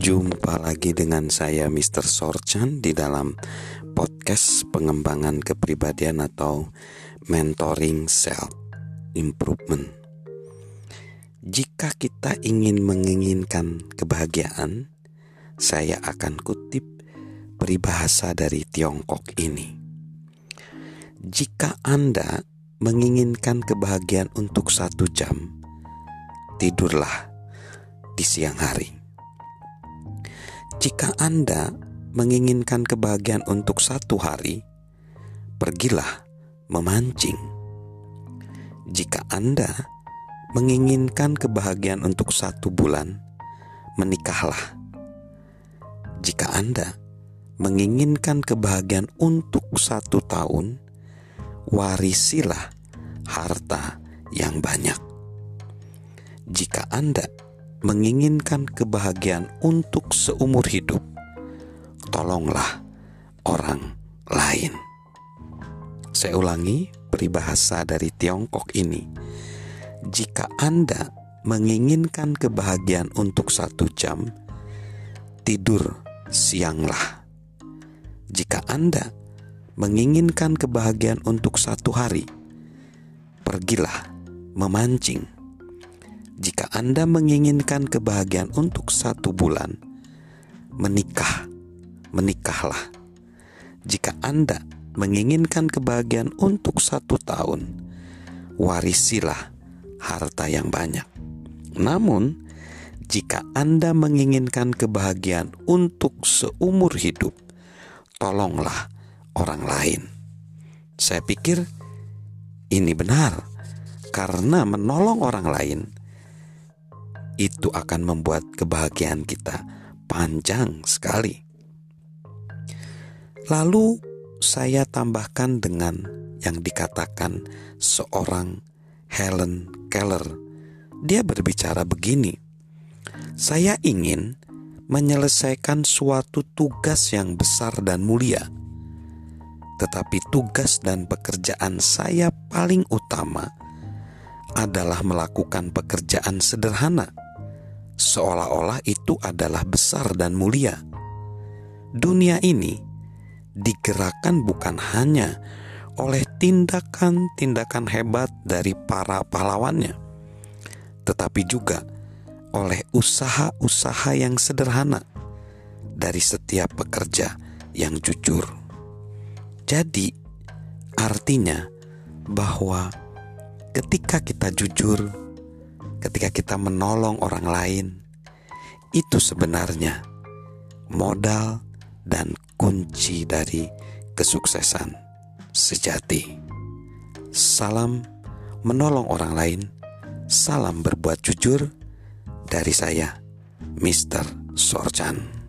Jumpa lagi dengan saya Mr. Sorchan di dalam podcast pengembangan kepribadian atau mentoring self improvement. Jika kita ingin menginginkan kebahagiaan, saya akan kutip peribahasa dari Tiongkok ini. Jika Anda menginginkan kebahagiaan untuk satu jam, tidurlah di siang hari. Jika Anda menginginkan kebahagiaan untuk satu hari, pergilah memancing. Jika Anda menginginkan kebahagiaan untuk satu bulan, menikahlah. Jika Anda menginginkan kebahagiaan untuk satu tahun, warisilah harta yang banyak. Jika Anda menginginkan kebahagiaan untuk seumur hidup, tolonglah orang lain. Saya ulangi peribahasa dari Tiongkok ini. Jika Anda menginginkan kebahagiaan untuk satu jam, tidur sianglah. Jika Anda menginginkan kebahagiaan untuk satu hari, pergilah memancing jika Anda menginginkan kebahagiaan untuk satu bulan, menikah, menikahlah. Jika Anda menginginkan kebahagiaan untuk satu tahun, warisilah harta yang banyak. Namun, jika Anda menginginkan kebahagiaan untuk seumur hidup, tolonglah orang lain. Saya pikir ini benar, karena menolong orang lain itu akan membuat kebahagiaan kita panjang sekali. Lalu saya tambahkan dengan yang dikatakan seorang Helen Keller. Dia berbicara begini, "Saya ingin menyelesaikan suatu tugas yang besar dan mulia, tetapi tugas dan pekerjaan saya paling utama adalah melakukan pekerjaan sederhana." Seolah-olah itu adalah besar dan mulia. Dunia ini digerakkan bukan hanya oleh tindakan-tindakan hebat dari para pahlawannya, tetapi juga oleh usaha-usaha yang sederhana dari setiap pekerja yang jujur. Jadi, artinya bahwa ketika kita jujur ketika kita menolong orang lain, itu sebenarnya modal dan kunci dari kesuksesan sejati. Salam menolong orang lain, salam berbuat jujur dari saya, Mr. Sorchan.